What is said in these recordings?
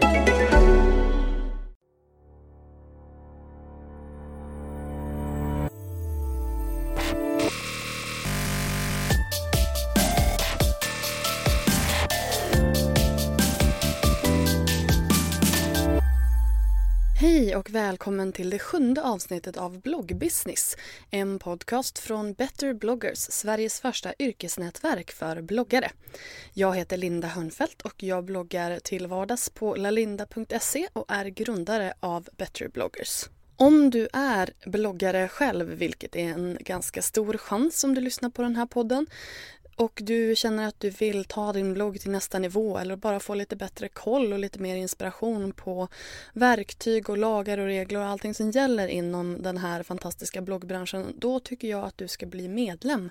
Thank you. Hej och välkommen till det sjunde avsnittet av Bloggbusiness. En podcast från Better bloggers, Sveriges första yrkesnätverk för bloggare. Jag heter Linda Hörnfeldt och jag bloggar till vardags på lalinda.se och är grundare av Better bloggers. Om du är bloggare själv, vilket är en ganska stor chans om du lyssnar på den här podden, och du känner att du vill ta din blogg till nästa nivå eller bara få lite bättre koll och lite mer inspiration på verktyg och lagar och regler och allting som gäller inom den här fantastiska bloggbranschen, då tycker jag att du ska bli medlem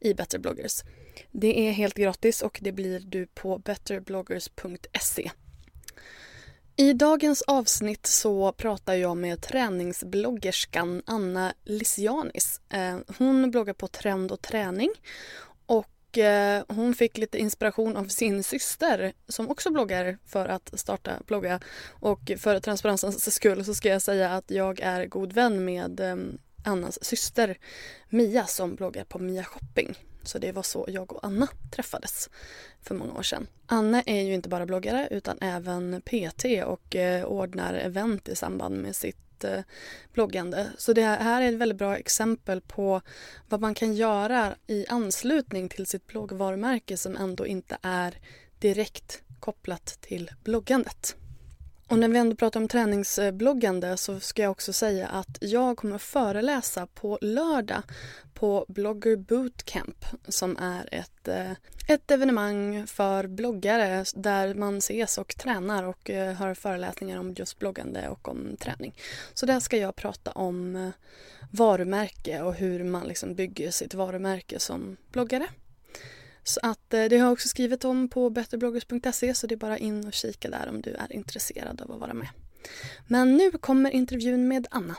i Better bloggers. Det är helt gratis och det blir du på betterbloggers.se. I dagens avsnitt så pratar jag med träningsbloggerskan Anna Lisianis. Eh, hon bloggar på Trend och träning och eh, hon fick lite inspiration av sin syster som också bloggar för att starta blogga. Och för transparensens skull så ska jag säga att jag är god vän med eh, Annas syster Mia som bloggar på Mia Shopping. Så det var så jag och Anna träffades för många år sedan. Anna är ju inte bara bloggare utan även PT och eh, ordnar event i samband med sitt bloggande. Så det här är ett väldigt bra exempel på vad man kan göra i anslutning till sitt bloggvarumärke som ändå inte är direkt kopplat till bloggandet. Och när vi ändå pratar om träningsbloggande så ska jag också säga att jag kommer att föreläsa på lördag på Blogger Bootcamp som är ett, eh, ett evenemang för bloggare där man ses och tränar och eh, har föreläsningar om just bloggande och om träning. Så där ska jag prata om eh, varumärke och hur man liksom bygger sitt varumärke som bloggare. Så att eh, det har jag också skrivit om på betterbloggers.se så det är bara in och kika där om du är intresserad av att vara med. Men nu kommer intervjun med Anna.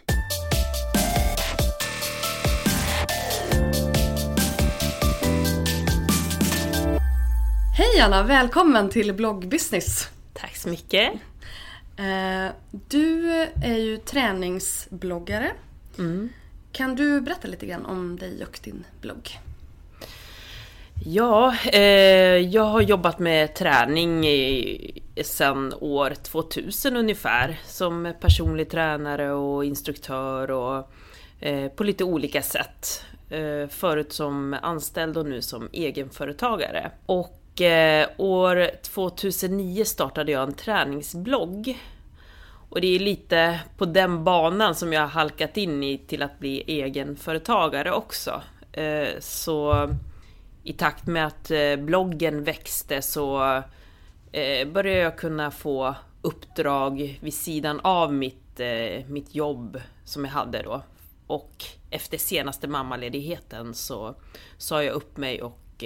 Hej Anna, välkommen till bloggbusiness. Tack så mycket. Eh, du är ju träningsbloggare. Mm. Kan du berätta lite grann om dig och din blogg? Ja, eh, jag har jobbat med träning i, sedan år 2000 ungefär. Som personlig tränare och instruktör och eh, på lite olika sätt. Eh, förut som anställd och nu som egenföretagare. Och eh, år 2009 startade jag en träningsblogg. Och det är lite på den banan som jag har halkat in i till att bli egenföretagare också. Eh, så i takt med att eh, bloggen växte så eh, började jag kunna få uppdrag vid sidan av mitt, eh, mitt jobb som jag hade då. Och efter senaste mammaledigheten så sa jag upp mig och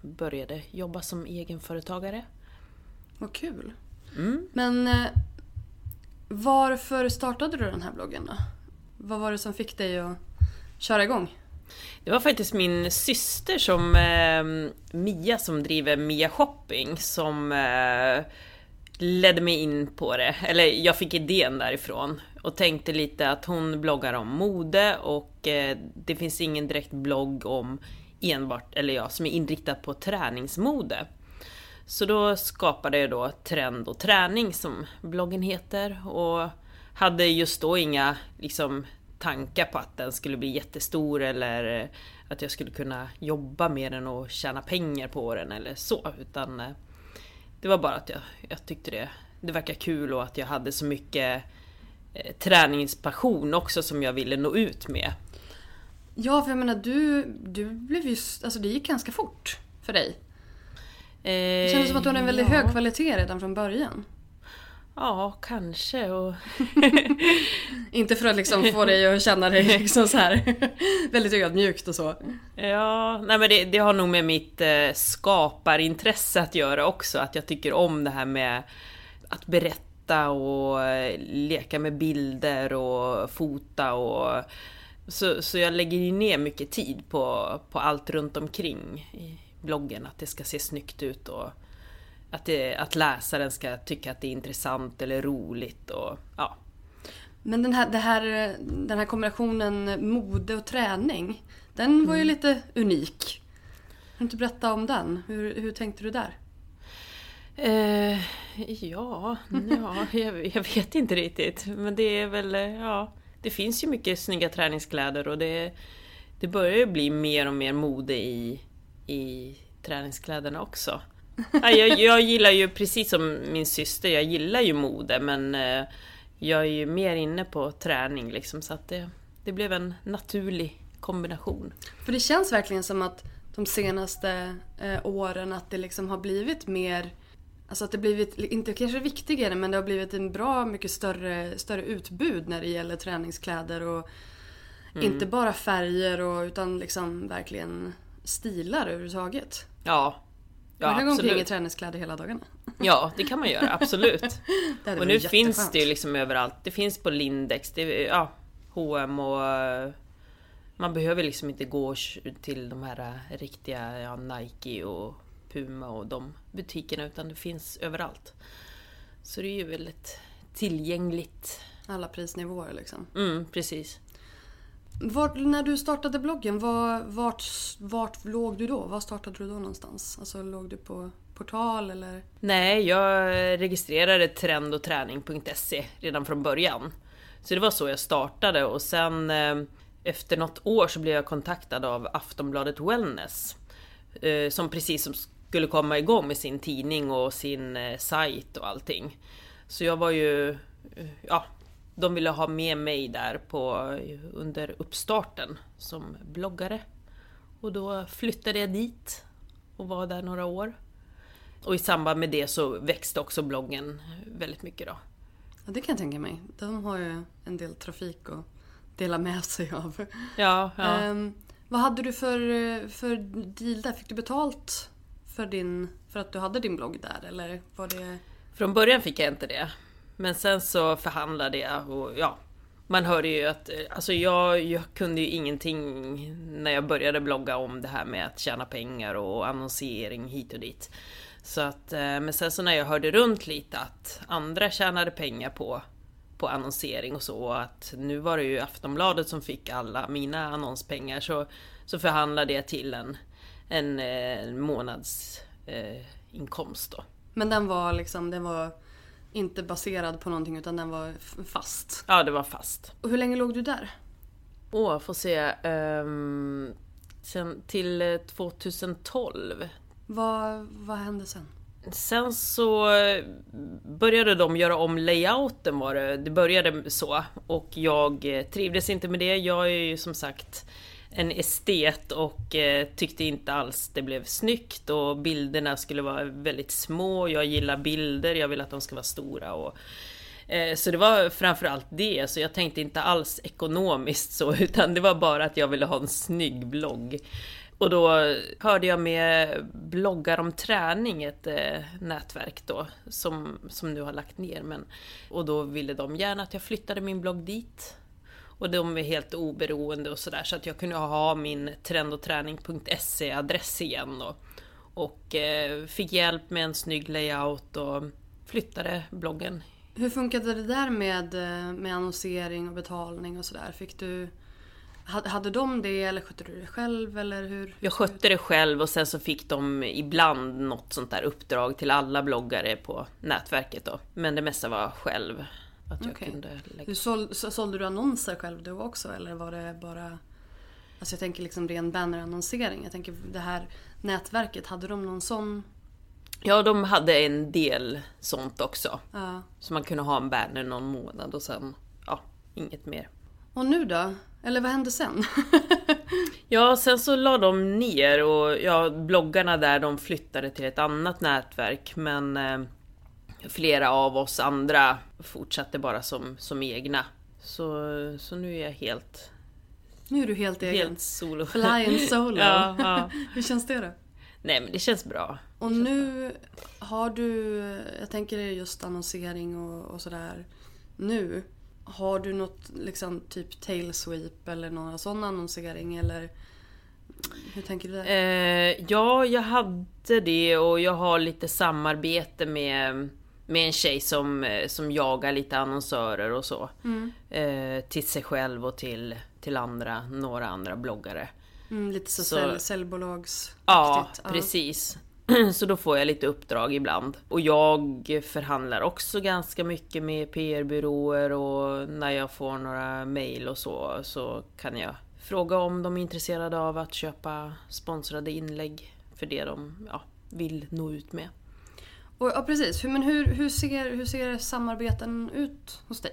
började jobba som egenföretagare. Vad kul! Mm. Men varför startade du den här bloggen då? Vad var det som fick dig att köra igång? Det var faktiskt min syster som eh, Mia som driver Mia Shopping som eh, ledde mig in på det. Eller jag fick idén därifrån och tänkte lite att hon bloggar om mode och eh, det finns ingen direkt blogg om enbart, eller ja, som är inriktad på träningsmode. Så då skapade jag då Trend och träning som bloggen heter och hade just då inga liksom tankar på att den skulle bli jättestor eller att jag skulle kunna jobba med den och tjäna pengar på den eller så. Utan eh, det var bara att jag, jag tyckte det, det verkar kul och att jag hade så mycket eh, träningspassion också som jag ville nå ut med. Ja, för jag menar du, du blev ju, alltså det gick ganska fort för dig. det kändes som att du hade en väldigt ja. hög kvalitet redan från början. Ja, kanske. Och... Inte för att liksom få dig att känna dig liksom så här väldigt ödmjukt och så. Ja, nej men det, det har nog med mitt eh, skaparintresse att göra också. Att jag tycker om det här med att berätta och eh, leka med bilder och fota och så, så jag lägger ju ner mycket tid på, på allt runt omkring i bloggen. Att det ska se snyggt ut och att, det, att läsaren ska tycka att det är intressant eller roligt och ja. Men den här, här, den här kombinationen mode och träning, den var ju Mm. lite unik. Kan du inte berätta om den? Hur, hur tänkte du där? Eh, ja, ja jag, jag vet inte riktigt. Men det är väl, eh, ja. Det finns ju mycket snygga träningskläder och det, det börjar ju bli mer och mer mode i, i träningskläderna också. Ja, jag, jag gillar ju precis som min syster, jag gillar ju mode men eh, jag är ju mer inne på träning liksom så att det, det blev en naturlig kombination. För det känns verkligen som att de senaste eh, åren att det liksom har blivit mer Alltså att det blivit, inte kanske viktigare, men det har blivit en bra mycket större, större utbud när det gäller träningskläder och inte bara färger och, utan liksom verkligen stilar överhuvudtaget. Ja, ja man kan gå omkring i absolut. träningskläder hela dagarna. Ja, det kan man göra, absolut. Och nu finns det ju liksom överallt. Det finns på Lindex, det är, ja, H&M och... eh, Man behöver liksom inte gå till de här eh, riktiga ja, Nike och Puma och de butikerna utan det finns överallt. Så det är ju väldigt tillgängligt. Alla prisnivåer liksom. Mm, precis. Vart, när du startade bloggen, var, vart, vart låg du då? Var startade du då någonstans? Alltså låg du på portal eller? Nej, jag registrerade trendoträning.se redan från början. Så det var så jag startade och sen eh, efter något år så blev jag kontaktad av Aftonbladet Wellness. Eh, som precis som skulle komma igång med sin tidning och sin eh, sajt och allting. Så jag var ju, ja, de ville ha med mig där på, under uppstarten som bloggare. Och då flyttade jag dit och var där några år. Och i samband med det så växte också bloggen väldigt mycket då. Ja, det kan jag tänka mig. De har ju en del trafik att dela med sig av. Ja, ja. Ehm, vad hade du för, för deal där? Fick du betalt för, din, för att du hade din blogg där? Eller var det... Från början fick jag inte det. Men sen så förhandlade jag och ja, man hörde ju att, eh, alltså jag, jag kunde ju ingenting när jag började blogga om det här med att tjäna pengar och annonsering hit och dit. Så att, eh, men sen så när jag hörde runt lite att andra tjänade pengar på, på annonsering och så, och att nu var det ju Aftonbladet som fick alla mina annonspengar, så, så förhandlade jag till en, en, en månadsinkomst eh, eh då. Men den var liksom, den var inte baserad på någonting utan den var fast. Ja, det var fast. Och hur länge låg du där? Åh, får se. Um, sen till eh, 2012. Vad, vad hände sen? Sen så eh, började de göra om layouten var det. Det började så. Och jag eh, trivdes inte med det. Jag är ju som sagt en estet och eh, tyckte inte alls det blev snyggt och bilderna skulle vara väldigt små. Jag gillar bilder, jag vill att de ska vara stora och eh, så det var framförallt det, så jag tänkte inte alls ekonomiskt så, utan det var bara att jag ville ha en snygg blogg. Och då hörde jag med bloggar om träning, ett eh, nätverk då, som, som nu har lagt ner. Men, och då ville de gärna att jag flyttade min blogg dit. Och de är helt oberoende och sådär, så att jag kunde ha min trendogträning.se adress igen då. Och eh, fick hjälp med en snygg layout och flyttade bloggen Hur funkade det där med, eh, med annonsering och betalning och sådär? Fick du... ha- Hade de det eller skötte du det själv eller hur? Jag skötte det själv och sen så fick de ibland något sånt där uppdrag till alla bloggare på nätverket då. Men det mesta var själv. Att jag Okej. kunde lägga... Hur såld, så- sålde du annonser själv då också eller var det bara... Alltså jag tänker liksom ren bannerannonsering. Jag tänker det här nätverket, hade de någon sån? Ja, de hade en del sånt också. Ja. Så man kunde ha en banner någon månad och sen, ja, inget mer. Och nu då? Eller vad hände sen? Ja, sen så la de ner och ja, bloggarna där de flyttade till ett annat nätverk men eh, flera av oss andra fortsatte bara som, som egna. Så, så nu är jag helt... Nu är du helt egen. Helt solo. Flying solo. ja, ja. Hur känns det då? Nej men det känns bra. Och nu har du, jag tänker just annonsering och, och sådär. Nu, har du något liksom typ tailsweep eller någon sån annonsering eller hur tänker du där? Eh, ja, jag hade det och jag har lite samarbete med, med en tjej som, eh, som jagar lite annonsörer och så. Mm. Eh, till sig själv och till, till andra, några andra bloggare. Mm, lite så, Så- Sälj, säljbolags Ja, precis. Så då får jag lite uppdrag ibland. Och jag förhandlar också ganska mycket med PR-byråer och när jag får några mail och så, så kan jag fråga om de är intresserade av att köpa sponsrade inlägg för det de ja, vill nå ut med. Och, ja precis, men hur, hur, ser, hur ser samarbeten ut hos dig?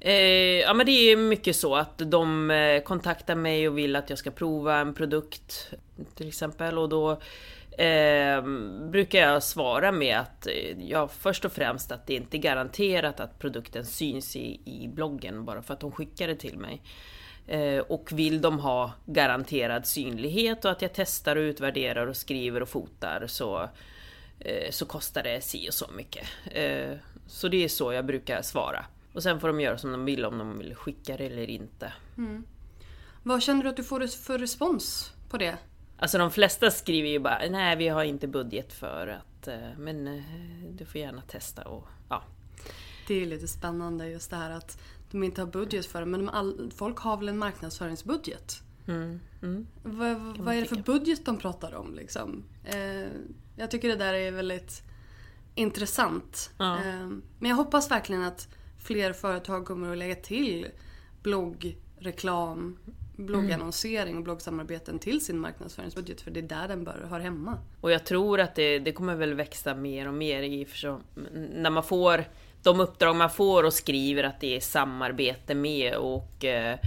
Eh, ja men det är mycket så att de eh, kontaktar mig och vill att jag ska prova en produkt till exempel och då eh, brukar jag svara med att eh, ja, först och främst att det inte är garanterat att produkten syns i, i bloggen bara för att de skickar det till mig. Eh, och vill de ha garanterad synlighet och att jag testar och utvärderar och skriver och fotar så, så kostar det si och så mycket. Eh, så det är så jag brukar svara. Och sen får de göra som de vill om de vill skicka det eller inte. Vad känner du att du får för respons på det? Alltså de flesta skriver ju bara nej vi har inte budget för att eh, men eh, du får gärna testa och ja. Det är lite spännande just det här att de inte har budget för det men de all, folk har väl en marknadsföringsbudget? Mm, mm. Vad, vad är det för budget de pratar om liksom? Eh, jag tycker det där är väldigt intressant. Ja. Eh, men jag hoppas verkligen att fler företag kommer att lägga till bloggreklam, bloggannonsering och bloggsamarbeten till sin marknadsföringsbudget för det är där den bör hör hemma. Och jag tror att det, det kommer väl växa mer och mer i så, när man får de uppdrag man får och skriver att det är samarbete med och eh,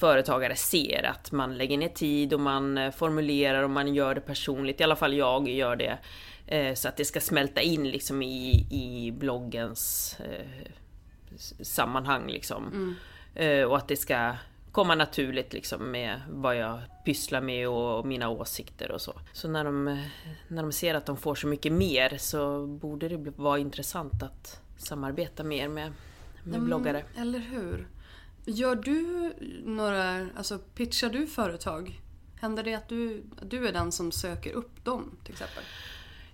företagare ser att man lägger ner tid och man eh, formulerar och man gör det personligt. I alla fall jag gör det. Eh, så att det ska smälta in liksom i, i bloggens eh, sammanhang liksom. Eh, och att det ska komma naturligt liksom med vad jag pysslar med och mina åsikter och så. Så när de, när de ser att de får så mycket mer så borde det vara intressant att samarbeta mer med, med bloggare. Mm, eller hur? Gör du några, alltså pitchar du företag? Händer det att du, att du är den som söker upp dem till exempel?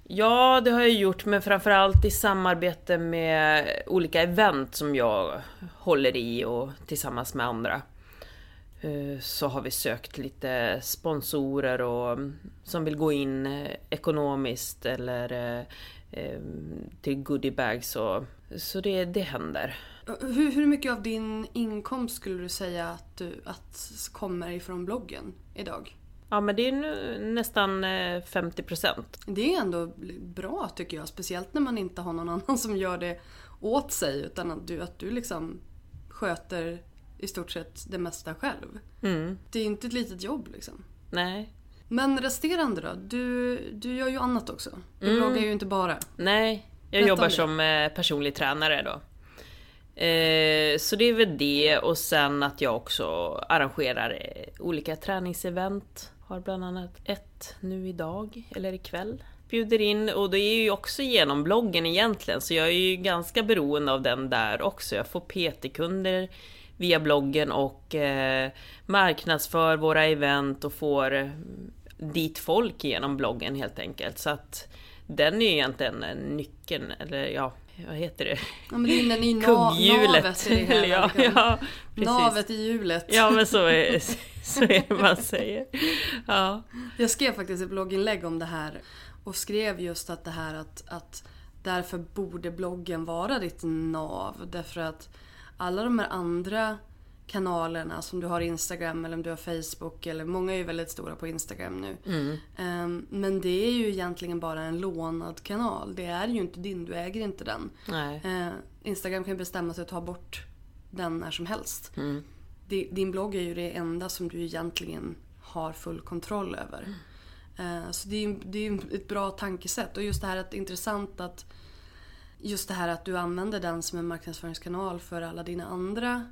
Ja, det har jag gjort, men framförallt i samarbete med olika event som jag håller i och tillsammans med andra. Eh, så har vi sökt lite sponsorer och som vill gå in eh, ekonomiskt eller eh, till goodiebags och så det, det händer. Hur, hur mycket av din inkomst skulle du säga att, du, att kommer ifrån bloggen idag? Ja men det är nu nästan eh, 50%. Det är ändå bra tycker jag, speciellt när man inte har någon annan som gör det åt sig utan att du, att du liksom sköter i stort sett det mesta själv. Mm. Det är inte ett litet jobb liksom. Nej, Men resterande då? Du, du gör ju annat också. Du bloggar ju inte bara. Nej, jag jobbar som eh, personlig tränare då. Eh, så det är väl det och sen att jag också arrangerar eh, olika träningsevent. Har bland annat ett nu idag, eller ikväll. Bjuder in och det är ju också genom bloggen egentligen så jag är ju ganska beroende av den där också. Jag får PT-kunder via bloggen och eh, marknadsför våra event och får dit folk genom bloggen helt enkelt. Så att den är ju egentligen eh, nyckeln, eller ja, vad heter det? Ja, men är den i na- Kugghjulet. navet hela. ja, ja, precis. Navet i hjulet. Ja men så är, så är det man säger. Ja. Jag skrev faktiskt ett blogginlägg om det här och skrev just att det här att, att därför borde bloggen vara ditt nav. Därför att alla de här andra kanalerna som du har Instagram eller om du har Facebook eller många är ju väldigt stora på Instagram nu. Ehm, Men det är ju egentligen bara en lånad kanal. Det är ju inte din, du äger inte den. Eh, Instagram kan ju bestämma sig att ta bort den när som helst. Mm. Di- Din blogg är ju det enda som du egentligen har full kontroll över. Eh, Så det är ju det är ett bra tankesätt. Och just det här att det är intressant att just det här att du använder den som en marknadsföringskanal för alla dina andra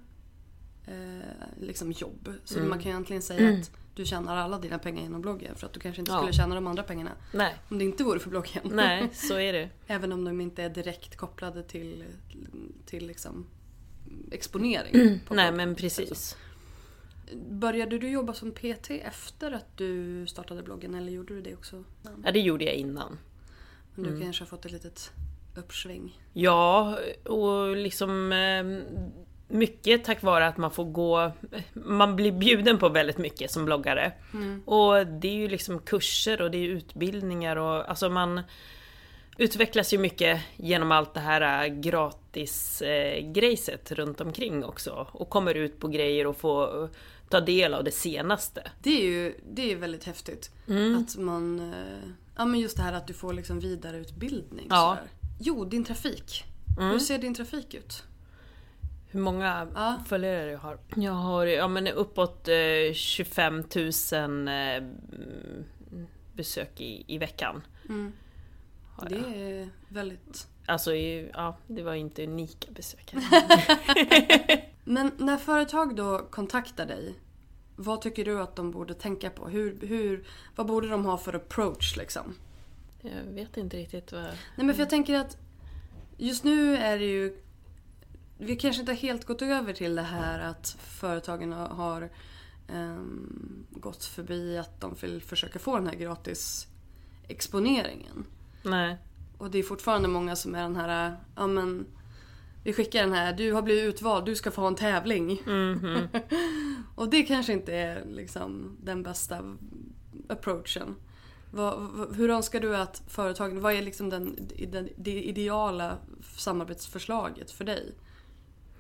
eh, liksom jobb. Så Mm. man kan egentligen säga att du tjänar alla dina pengar genom bloggen för att du kanske inte Ja. skulle tjäna de andra pengarna Nej, om det inte vore för bloggen. nej, så är det. Även om de inte är direkt kopplade till, till liksom exponering. på Nej, men precis. Började du jobba som PT efter att du startade bloggen eller gjorde du det också? Ja, det gjorde jag innan. Men Mm. du kanske har fått ett litet uppsving. Ja, och liksom eh, mycket tack vare att man får gå, man blir bjuden på väldigt mycket som bloggare. Och det är ju liksom kurser och det är utbildningar och alltså man utvecklas ju mycket genom allt det här gratis eh, grejset runt omkring också. Och kommer ut på grejer och får ta del av det senaste. Det är ju det är väldigt häftigt. Mm. Att man... eh, Ja men just det här att du får liksom vidareutbildning. Ja. Mm. Sådär. Jo, din trafik. Hur ser din trafik ut? Hur många Ja. följare jag har? Jag har ja, men uppåt eh, 25 000 eh, besök i, i veckan. Har Det är väldigt... Alltså, ja, det var inte unika besök. Men när företag då kontaktar dig, vad tycker du att de borde tänka på? Hur, hur, vad borde de ha för approach liksom? jag vet inte riktigt vad... Nej men för jag tänker att just nu är det ju... Vi kanske inte helt gått över till det här att företagen har, ehm, gått förbi att de vill försöka få den här gratis exponeringen. Nej. Och det är fortfarande många som är den här, ja men vi skickar den här, du har blivit utvald, du ska få ha en tävling. och det kanske inte är liksom den bästa approachen. Vad, hur önskar du att företagen, vad är liksom den, den, det ideala samarbetsförslaget för dig?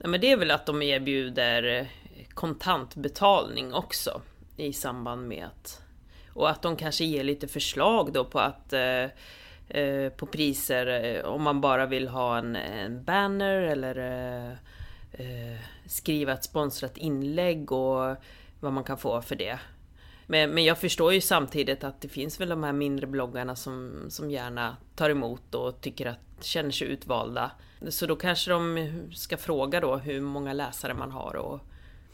Ja, men det är väl att de erbjuder eh, kontantbetalning också i samband med att... Och att de kanske ger lite förslag då på att eh, eh på priser eh, om man bara vill ha en, en banner eller eh, skriva ett sponsrat inlägg och vad man kan få för det. Men, men jag förstår ju samtidigt att det finns väl de här mindre bloggarna som, som gärna tar emot och tycker att känner sig utvalda. Så då kanske de ska fråga då hur många läsare man har och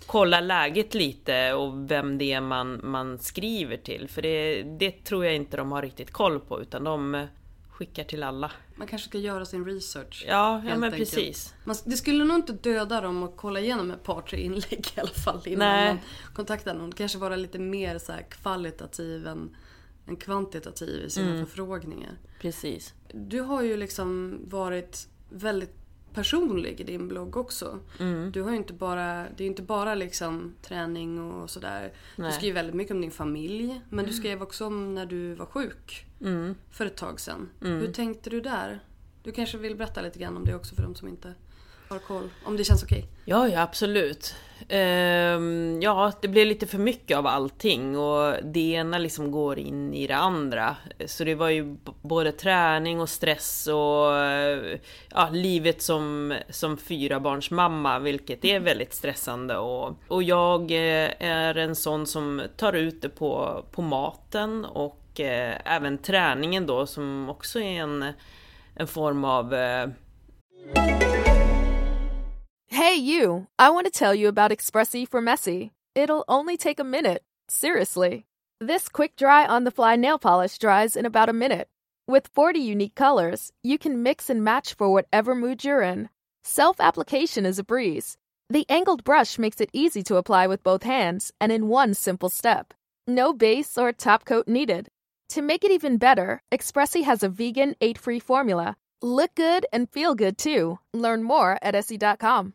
kolla läget lite och vem det är man, man skriver till. För det, det tror jag inte de har riktigt koll på utan de skickar till alla. Man kanske ska göra sin research. Ja, ja men enkelt. precis. Man, det skulle nog inte döda dem att kolla igenom ett par, tre inlägg i alla fall innan Nej. man kontaktar någon. Kanske vara lite mer så kvalitativ än, än kvantitativ i sina Mm. förfrågningar. Precis. Du har ju liksom varit väldigt personlig i din blogg också. Mm. Du har ju inte bara, det är ju inte bara liksom träning och sådär. Du skriver väldigt mycket om din familj. Men du skrev också om när du var sjuk Mm. för ett tag sedan. Hur tänkte du där? Du kanske vill berätta lite grann om det också för de som inte har koll. Om det känns okej. Ja, ja absolut. Ehm, ja, det blev lite för mycket av allting och det ena liksom går in i det andra. Så det var ju både träning och stress och eh, ja, livet som, som fyrabarnsmamma, vilket är väldigt stressande. Och, och jag eh, är en sån som tar ut det på, på maten och eh, även träningen då som också är en, en form av eh, Hey, you! I want to tell you about Expressi for Messy. It'll only take a minute. Seriously. This quick dry on the fly nail polish dries in about a minute. With 40 unique colors, you can mix and match for whatever mood you're in. Self application is a breeze. The angled brush makes it easy to apply with both hands and in one simple step. No base or top coat needed. To make it even better, Expressi has a vegan, eight free formula. Look good and feel good too. Learn more at essie.com.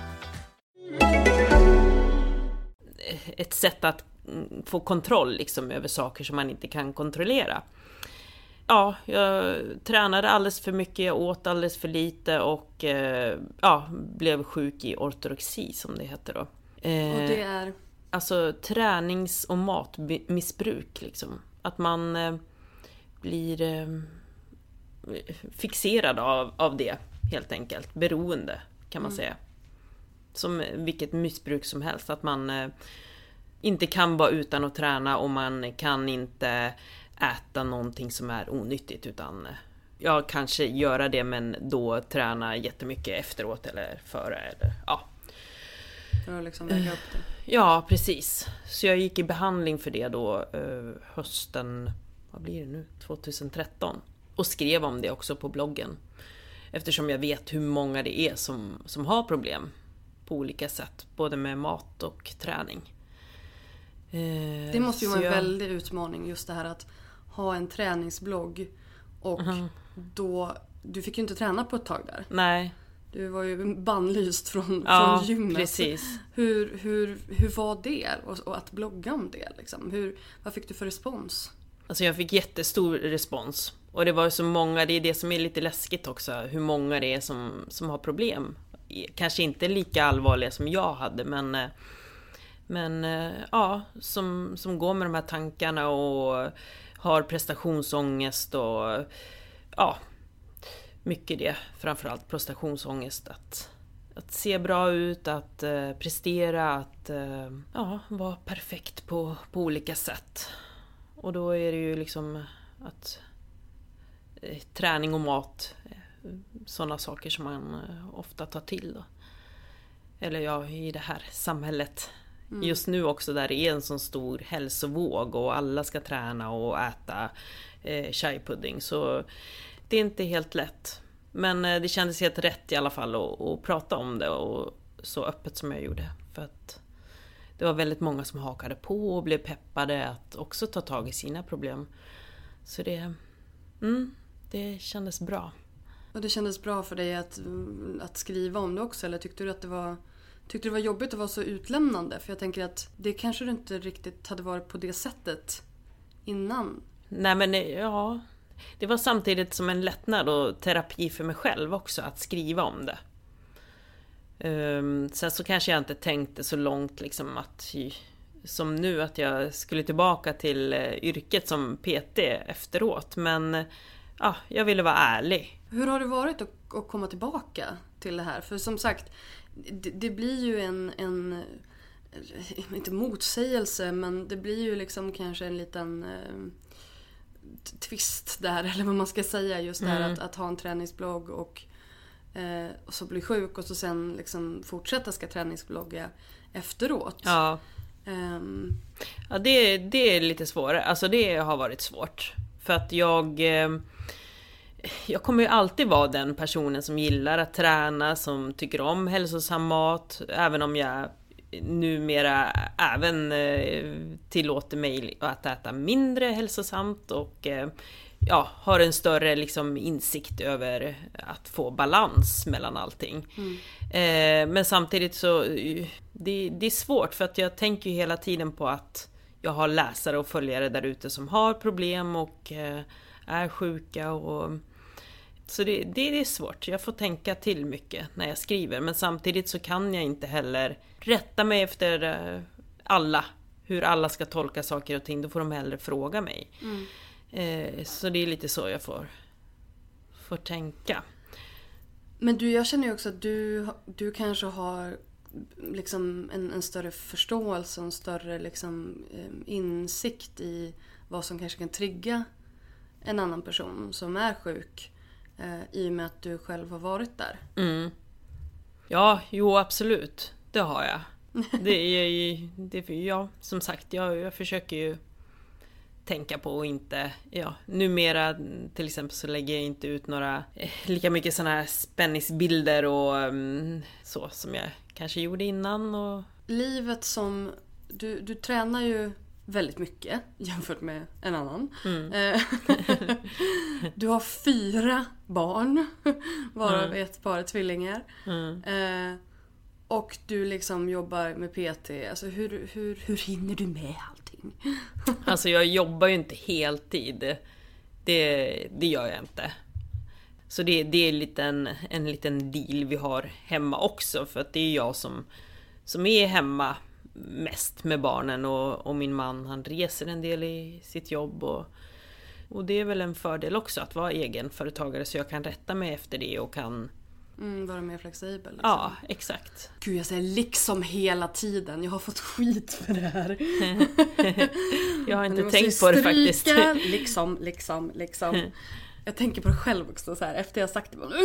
Ett sätt att mm, få kontroll liksom över saker som man inte kan kontrollera. ja, jag tränade alldeles för mycket, jag åt alldeles för lite och eh, ja, blev sjuk i ortodoxi som det heter då. Eh, och det är? Alltså tränings och matmissbruk liksom. Att man eh, blir fixerad av, av det helt enkelt. Beroende kan man mm. säga. Som vilket missbruk som helst. Att man eh, inte kan vara utan att träna och man kan inte äta någonting som är onyttigt utan eh, ja, kanske göra det men då träna jättemycket efteråt eller före eller ja. För att liksom väga upp det? Ja, precis. Så jag gick i behandling för det då eh, hösten, vad blir det nu, 2013. Och skrev om det också på bloggen. Eftersom jag vet hur många det är som, som har problem på olika sätt, både med mat och träning. Eh, det måste ju vara en jag... väldig utmaning just det här att ha en träningsblogg och mm. då, du fick ju inte träna på ett tag där. Nej. Du var ju bannlyst från, ja, från gymmet. Precis. Hur, hur, hur var det? Och, och, att blogga om det liksom. Hur, vad fick du för respons? Alltså jag fick jättestor respons. Och det var så många, det är det som är lite läskigt också, hur många det är som, som har problem. Kanske inte lika allvarliga som jag hade men eh, Men eh, ja, som, som går med de här tankarna och har prestationsångest och ja, mycket det. Framförallt prestationsångest. Att, att se bra ut, att uh, prestera, att uh, ja, vara perfekt på, på olika sätt. Och då är det ju liksom att uh, träning och mat, sådana saker som man ofta tar till. Då. Eller ja, i det här samhället Mm. Just nu också där det är en sån stor hälsovåg och alla ska träna och äta eh, chai-pudding. Så det är inte helt lätt. Men eh, det kändes helt rätt i alla fall att, att prata om det och så öppet som jag gjorde. För att det var väldigt många som hakade på och blev peppade att också ta tag i sina problem. Så det, mm, det kändes bra. Och det kändes bra för dig att, att skriva om det också eller tyckte du att det var Tyckte det var jobbigt att vara så utlämnande? För jag tänker att det kanske du inte riktigt hade varit på det sättet innan. Nej men eh, ja, det var samtidigt som en lättnad och terapi för mig själv också att skriva om det. Um, sen så kanske jag inte tänkte så långt liksom att som nu att jag skulle tillbaka till eh, yrket som PT efteråt men eh, ja, jag ville vara ärlig. Hur har det varit att, att komma tillbaka till det här? För som sagt, det, det blir ju en, en, inte motsägelse, men det blir ju liksom kanske en liten eh, twist där, eller vad man ska säga. Just det här mm. att, att, ha en träningsblogg och, eh, och så bli sjuk och så sen liksom fortsätta ska träningsblogga efteråt. Ja. Um, ja, det, det är lite svårare. Alltså det har varit svårt. För att jag... Eh, jag kommer ju alltid vara den personen som gillar att träna, som tycker om hälsosam mat, även om jag numera även eh, tillåter mig att äta mindre hälsosamt och eh, ja, har en större liksom insikt över att få balans mellan allting. Mm. Eh, men samtidigt så det, det, är svårt för att jag tänker ju hela tiden på att jag har läsare och följare där ute som har problem och är sjuka och så det, det, är svårt, jag får tänka till mycket när jag skriver men samtidigt så kan jag inte heller rätta mig efter eh, alla. Hur alla ska tolka saker och ting, då får de hellre fråga mig. Mm. Eh, så det är lite så jag får, får tänka. Men du, jag känner ju också att du, du kanske har liksom en, en större förståelse och en större liksom, eh, insikt i vad som kanske kan trigga en annan person som är sjuk. Eh, I och med att du själv har varit där. Mm. Ja, jo absolut. Det har jag. Det är, det, ja, som sagt, jag, jag försöker ju tänka på och inte, ja, numera till exempel så lägger jag inte ut några eh, lika mycket sådana här spänningsbilder och um, så som jag kanske gjorde innan och... Livet som, du, du tränar ju väldigt mycket jämfört med en annan. Mm. Eh, du har fyra barn, varav mm. ett par tvillingar. Mm. Eh, och du liksom jobbar med PT. Alltså hur, hur, hur hinner du med allting? alltså jag jobbar ju inte heltid. Det, det gör jag inte. Så det, det är lite en, en liten deal vi har hemma också för att det är jag som, som är hemma mest med barnen och, och min man han reser en del i sitt jobb och, och det är väl en fördel också att vara egenföretagare så jag kan rätta mig efter det och kan Mm, vara mer flexibel. Liksom. Ja, exakt. Gud, jag säger liksom hela tiden. Jag har fått skit för det här. jag har inte tänkt på det faktiskt. Liksom, liksom, liksom. Jag tänker på det själv också så här efter jag sagt det. Bara,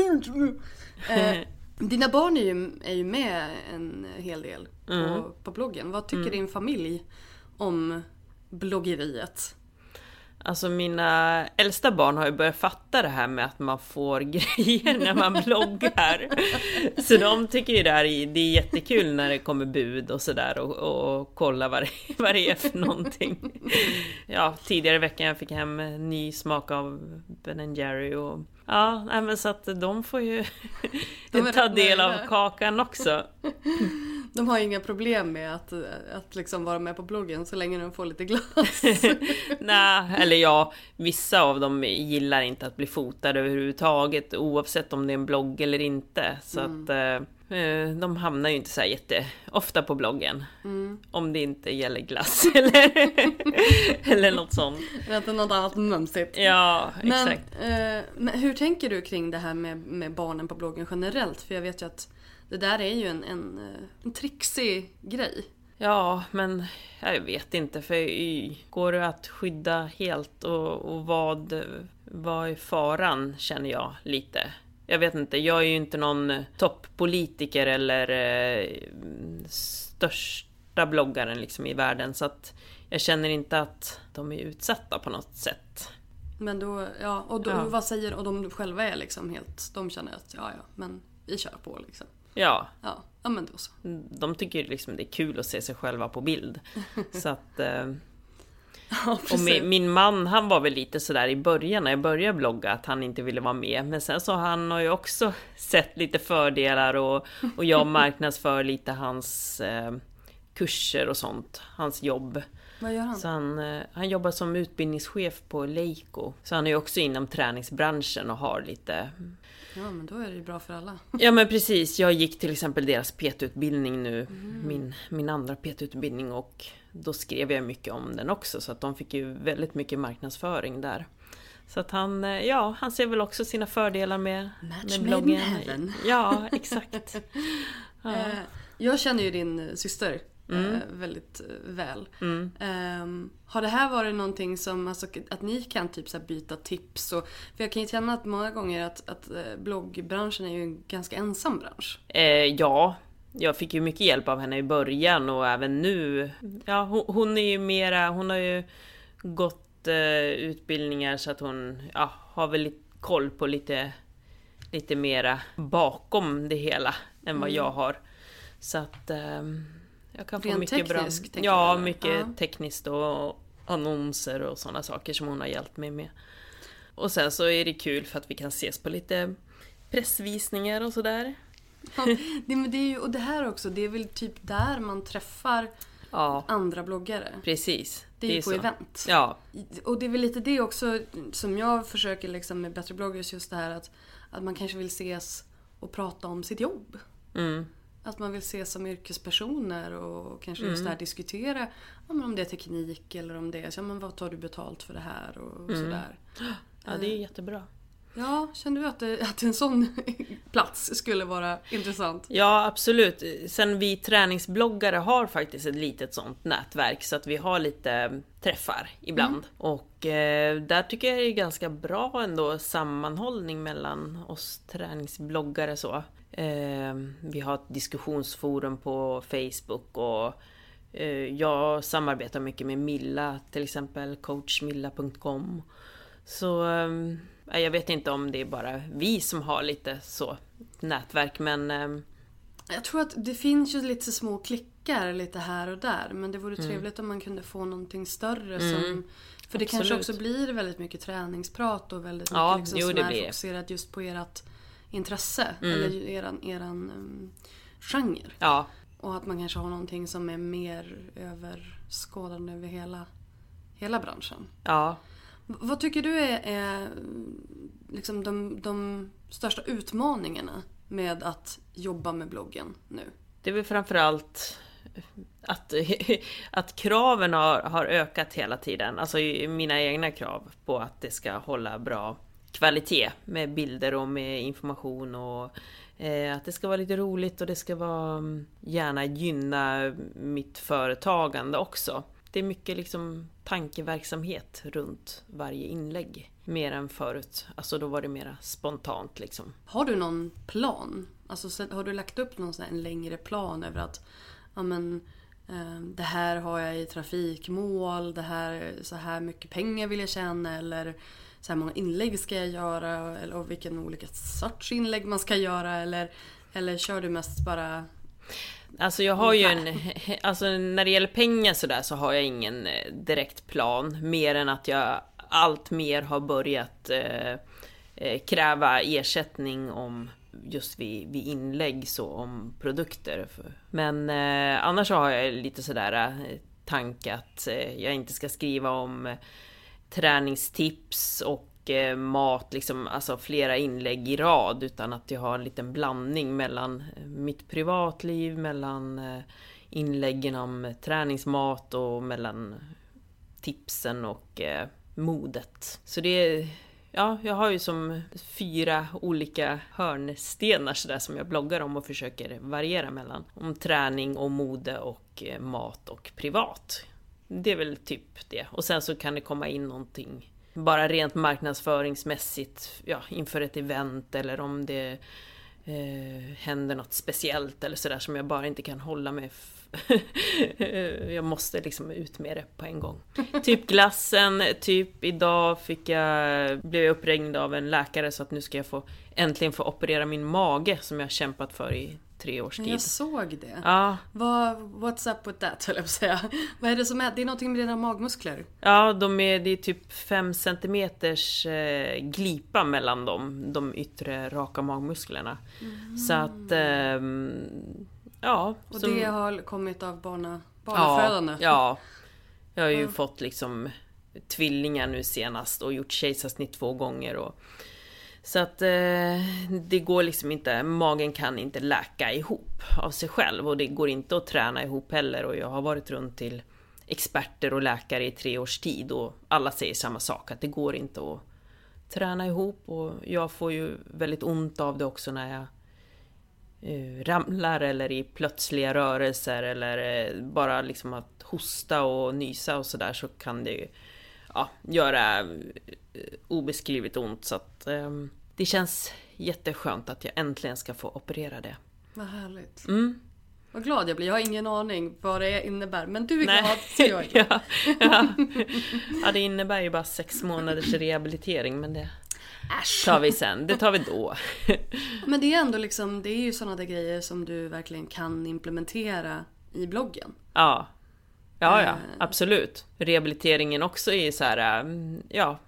eh, dina barn är ju, är ju med en hel del på, Mm. på bloggen. Vad tycker din familj om bloggeriet? Alltså mina äldsta barn har ju börjat fatta det här med att man får grejer när man bloggar. Så de tycker ju det här är, det är jättekul när det kommer bud och sådär och, och kolla vad det, vad det är för någonting. Ja, tidigare i veckan jag fick hem ny smak av Ben Jerry och Ja, nej, men så att de får ju De ta del av kakan också. De har ju inga problem med att, att liksom vara med på bloggen så länge de får lite glass. Nej, eller ja, vissa av dem gillar inte att bli fotade överhuvudtaget oavsett om det är en blogg eller inte. Så att eh, eh, de hamnar ju inte så här jätteofta på bloggen. Om det inte gäller glass eller, eller något sånt. Inte något annat mumsigt. Ja, Men, exakt. eh, men hur tänker du kring det här med, med barnen på bloggen generellt? För jag vet ju att det där är ju en, en, eh, en trixig grej. Ja, men jag vet inte för går det att skydda helt och, och vad, vad är faran känner jag lite. Jag vet inte, jag är ju inte någon toppolitiker eller eh, största bloggaren liksom i världen så att jag känner inte att de är utsatta på något sätt. Men då, ja, och då, Ja. vad säger, och de själva är liksom helt, de känner att ja ja, men vi kör på liksom. Ja, Ja, ja men då så. de tycker liksom det är kul att se sig själva på bild. Så att... Eh, Ja, Och min, min man han var väl lite sådär i början när jag började blogga att han inte ville vara med. Men sen så han har ju också sett lite fördelar och, och jag marknadsför lite hans eh, kurser och sånt. Hans jobb. Vad gör han? Så han, eh, han jobbar som utbildningschef på Leico. Så han är ju också inom träningsbranschen och har lite... Ja men då är det ju bra för alla. Ja men precis, jag gick till exempel deras PT-utbildning nu. Min, min andra PT-utbildning och då skrev jag mycket om den också så att de fick ju väldigt mycket marknadsföring där. Så att han, eh, ja, han ser väl också sina fördelar med, Match med bloggen. heaven. Ja, exakt. Ja. Eh, jag känner ju din eh, syster Mm. väldigt väl. Ehm, har det här varit någonting som, alltså, att ni kan typ så byta tips? Och, för jag kan ju känna att många gånger att, att bloggbranschen är ju en ganska ensam bransch. Eh, ja, jag fick ju mycket hjälp av henne i början och även nu. Ja, hon, hon är ju mera, hon har ju gått eh, utbildningar så att hon ja, har väl koll på lite, lite mera bakom det hela än vad jag har. Så att ehm, jag kan få Rent mycket bra... Ja, mycket Ja. tekniskt och annonser och sådana saker som hon har hjälpt mig med. Och sen så är det kul för att vi kan ses på lite pressvisningar och sådär. Det, men det är ju, och det här också, det är väl typ där man träffar Ja, andra bloggare. precis. Det är ju på så. event. Ja, Och det är väl lite det också som jag försöker liksom med Bättre bloggers, just det här att, att man kanske vill ses och prata om sitt jobb. mm, Att man vill ses som yrkespersoner och kanske just Mm. det här diskutera ja, om det är teknik eller om det är så, ja, men vad tar du betalt för det här och, och Mm. sådär. ja det är jättebra. Ja, kände du att, det, att en sån plats skulle vara intressant? Ja, absolut. Sen vi träningsbloggare har faktiskt ett litet sånt nätverk så att vi har lite träffar ibland. Och eh, där tycker jag det är ganska bra ändå sammanhållning mellan oss träningsbloggare så. Eh, vi har ett diskussionsforum på Facebook och eh, jag samarbetar mycket med Milla, till exempel coachmilla.com. Så ehm, jag vet inte om det är bara vi som har lite så nätverk men ehm, Jag tror att det finns ju lite små klickar lite här och där men det vore Mm. trevligt om man kunde få någonting större som... För det kanske Absolut. också blir väldigt mycket träningsprat och väldigt Ja, mycket liksom jo, som är fokuserat just på ert intresse. Mm. Eller eran, eran um, genre. ja, Och att man kanske har någonting som är mer överskådande över hela, hela branschen. ja, vad tycker du är, är liksom de, de största utmaningarna med att jobba med bloggen nu? Det är väl framförallt att, att kraven har, har ökat hela tiden. Alltså mina egna krav på att det ska hålla bra kvalitet med bilder och med information och eh, att det ska vara lite roligt och det ska vara mm, gärna gynna mitt företagande också. Det är mycket liksom tankeverksamhet runt varje inlägg. Mer än förut. Alltså då var det mera spontant liksom. Har du någon plan? Alltså har du lagt upp någon sån en längre plan över att ja, men, eh, det här har jag i trafikmål, det här, så här mycket pengar vill jag tjäna eller så här många inlägg ska jag göra eller, och vilken olika sorts inlägg man ska göra eller, eller kör du mest bara Alltså jag har ju en, alltså när det gäller pengar sådär så har jag ingen eh, direkt plan. Mer än att jag allt mer har börjat eh, eh, kräva ersättning om just vid, vid inlägg så om produkter. Men eh, annars har jag lite sådär eh, tanke att eh, jag inte ska skriva om eh, träningstips och mycket mat, liksom, alltså flera inlägg i rad utan att jag har en liten blandning mellan eh, mitt privatliv, mellan eh, inläggen om träningsmat och mellan tipsen och eh, modet. Så det är ja, jag har ju som fyra olika hörnstenar sådär som jag bloggar om och försöker variera mellan. Om träning och mode och mat och privat. Det är väl typ det. Och sen så kan det komma in någonting bara rent marknadsföringsmässigt ja, inför ett event eller om det eh, händer något speciellt eller sådär som jag bara inte kan hålla mig jag måste liksom ut med det på en gång. Typ glassen, typ idag fick jag, blev jag uppringd av en läkare så att nu ska jag få äntligen få operera min mage som jag kämpat för i tre års tid. Jag såg det. Ja. Vad, what's up with that höll jag på att säga. Vad är det som är? Det är någonting med dina magmuskler? Ja, de är, det är typ 5 centimeters eh, glipa mellan dem, de yttre raka magmusklerna. Mm. Så att eh, Ja. Och som... det har kommit av barna, barnafödande? Ja, ja. Jag har ju mm. fått liksom tvillingar nu senast och gjort kejsarsnitt två gånger. Och... Så att eh, det går liksom inte, magen kan inte läka ihop av sig själv och det går inte att träna ihop heller. Och jag har varit runt till experter och läkare i tre års tid och alla säger samma sak att det går inte att träna ihop. Och jag får ju väldigt ont av det också när jag Eh, ramlar eller i plötsliga rörelser eller eh, bara liksom att hosta och nysa och sådär så kan det ju ja, göra eh, obeskrivligt ont. Så att um, det känns jätteskönt att jag äntligen ska få operera det. Vad härligt. Mm. Vad glad jag blir. Jag har ingen aning vad det innebär. Men du är Nej. glad så jag är glad. ja, ja. ja, det innebär ju bara sex månaders rehabilitering men det Äsch. tar vi sen. Det tar vi då. Men det är ändå liksom, det är ju sådana där grejer som du verkligen kan implementera i bloggen. Ja. Ja, ja, eh. absolut. Rehabiliteringen också är så här, mm, ja,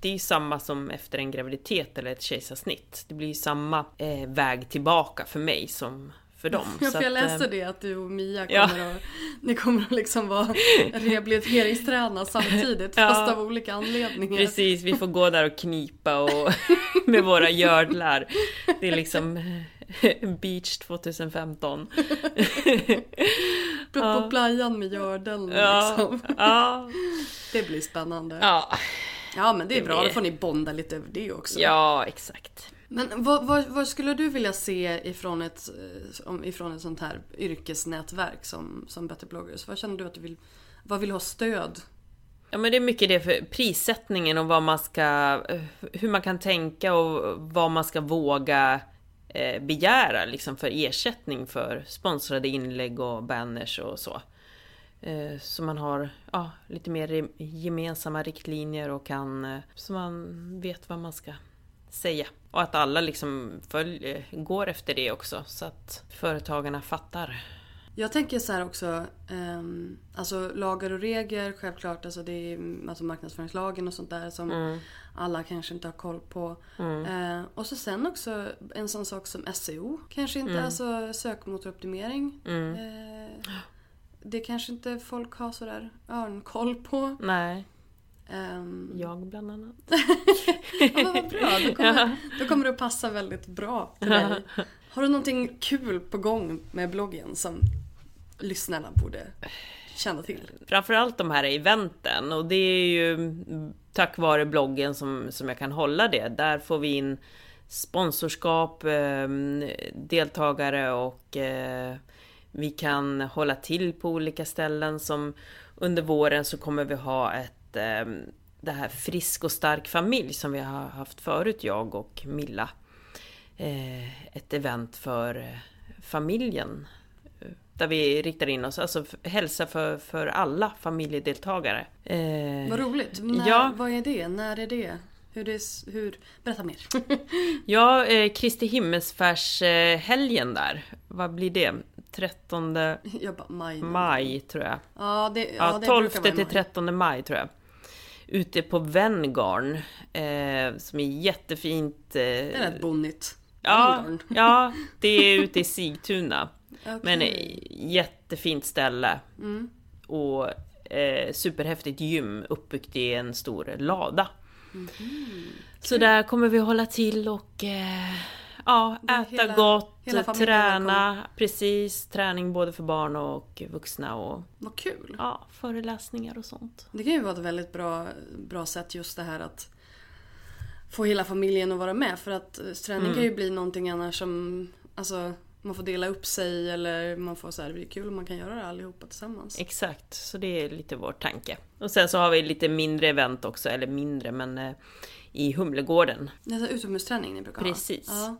det är samma som efter en graviditet eller ett kejsarsnitt. Det blir samma eh, väg tillbaka för mig som för dem. Ja, för jag läste att, det att du och Mia kommer ja. att, ni kommer att liksom vara rehabiliteringsträna samtidigt ja. fast av olika anledningar. Precis, vi får gå där och knipa och med våra gördlar. Det är liksom Beach 2015. På ja. playan med gördeln liksom. Ja. Det blir spännande. Ja. Ja men det är bra, då får ni bonda lite över det också. Ja, exakt. Men vad, vad, vad, skulle du vilja se ifrån ett, eh, ifrån ett sånt här yrkesnätverk som, som Better bloggers? Vad känner du att du vill, vad vill ha stöd? Ja men det är mycket det för prissättningen och vad man ska, eh, hur man kan tänka och vad man ska våga eh, begära liksom för ersättning för sponsrade inlägg och banners och så. Eh, så man har ja, lite mer gemensamma riktlinjer och kan, eh, så man vet vad man ska säga. Och att alla liksom följ, går efter det också så att företagarna fattar. Jag tänker så här också, um, alltså lagar och regler självklart, alltså det är alltså marknadsföringslagen och sånt där som mm. alla kanske inte har koll på. Mm. Uh, och så sen också en sån sak som SEO, kanske inte, mm. alltså sökmotoroptimering. Uh, det kanske inte folk har sådär örnkoll på. Nej. Um... Jag bland annat. ja, vad bra, då kommer, då kommer det att passa väldigt bra till dig. Har du någonting kul på gång med bloggen som lyssnarna borde känna till? Framförallt de här eventen och det är ju tack vare bloggen som, som jag kan hålla det. Där får vi in sponsorskap, eh, deltagare och eh, vi kan hålla till på olika ställen som under våren så kommer vi ha ett eh, det här frisk och stark familj som vi har haft förut, jag och Milla. Eh, ett event för eh, familjen. Där vi riktar in oss, alltså hälsa för, för alla familjedeltagare. Eh, vad roligt! När, ja. Vad är det? När är det? Hur det, hur, berätta mer. ja, eh, Kristi himmelsfärdshelgen där. Vad blir det? 13 jag bara, maj, maj tror jag. Ja, det, ja, ja, det 12 till 13 maj tror jag. Ute på Venngarn. Eh, som är jättefint. Eh, det är rätt bonnigt. Ja, ja, det är ute i Sigtuna. Okay. Men jättefint ställe. Mm. Och eh, superhäftigt gym uppbyggt i en stor lada. Mm -hmm. Så där kommer vi hålla till och eh, ja, äta hela, gott, hela träna. Precis, träning både för barn och vuxna. Och, Vad kul! Ja, föreläsningar och sånt. Det kan ju vara ett väldigt bra, bra sätt just det här att få hela familjen att vara med. För att träning mm. kan ju bli någonting annars som alltså, man får dela upp sig eller man får så här, det blir kul om man kan göra det allihopa tillsammans. Exakt, så det är lite vår tanke. Och sen så har vi lite mindre event också, eller mindre men eh, i Humlegården. Det är utomhusträning ni brukar Precis. ha? Ja.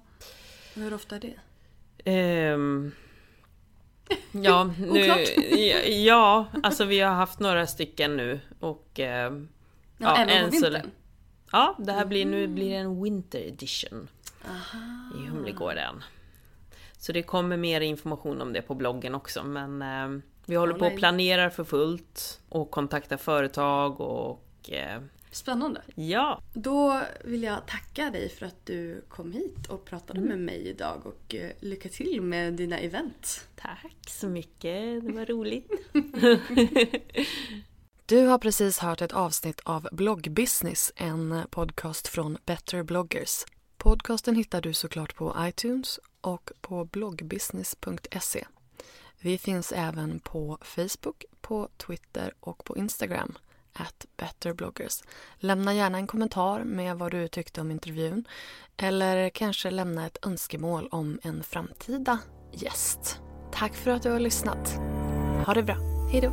Hur ofta är det? Um, ja, nu, ja, alltså vi har haft några stycken nu och... Uh, ja, ja även på vintern? Ja, det här blir, nu blir det en winter edition. Aha. I Humlegården. Så det kommer mer information om det på bloggen också men eh, vi håller på och planerar för fullt och kontaktar företag och eh, Spännande! Ja! Då vill jag tacka dig för att du kom hit och pratade mm. med mig idag och eh, lycka till med dina event. Tack så mycket, det var roligt. du har precis hört ett avsnitt av Bloggbusiness, en podcast från Better bloggers. Podcasten hittar du såklart på iTunes och på bloggbusiness.se. Vi finns även på Facebook, på Twitter och på Instagram at betterbloggers. Lämna gärna en kommentar med vad du tyckte om intervjun eller kanske lämna ett önskemål om en framtida gäst. Tack för att du har lyssnat. Ha det bra. Hej då!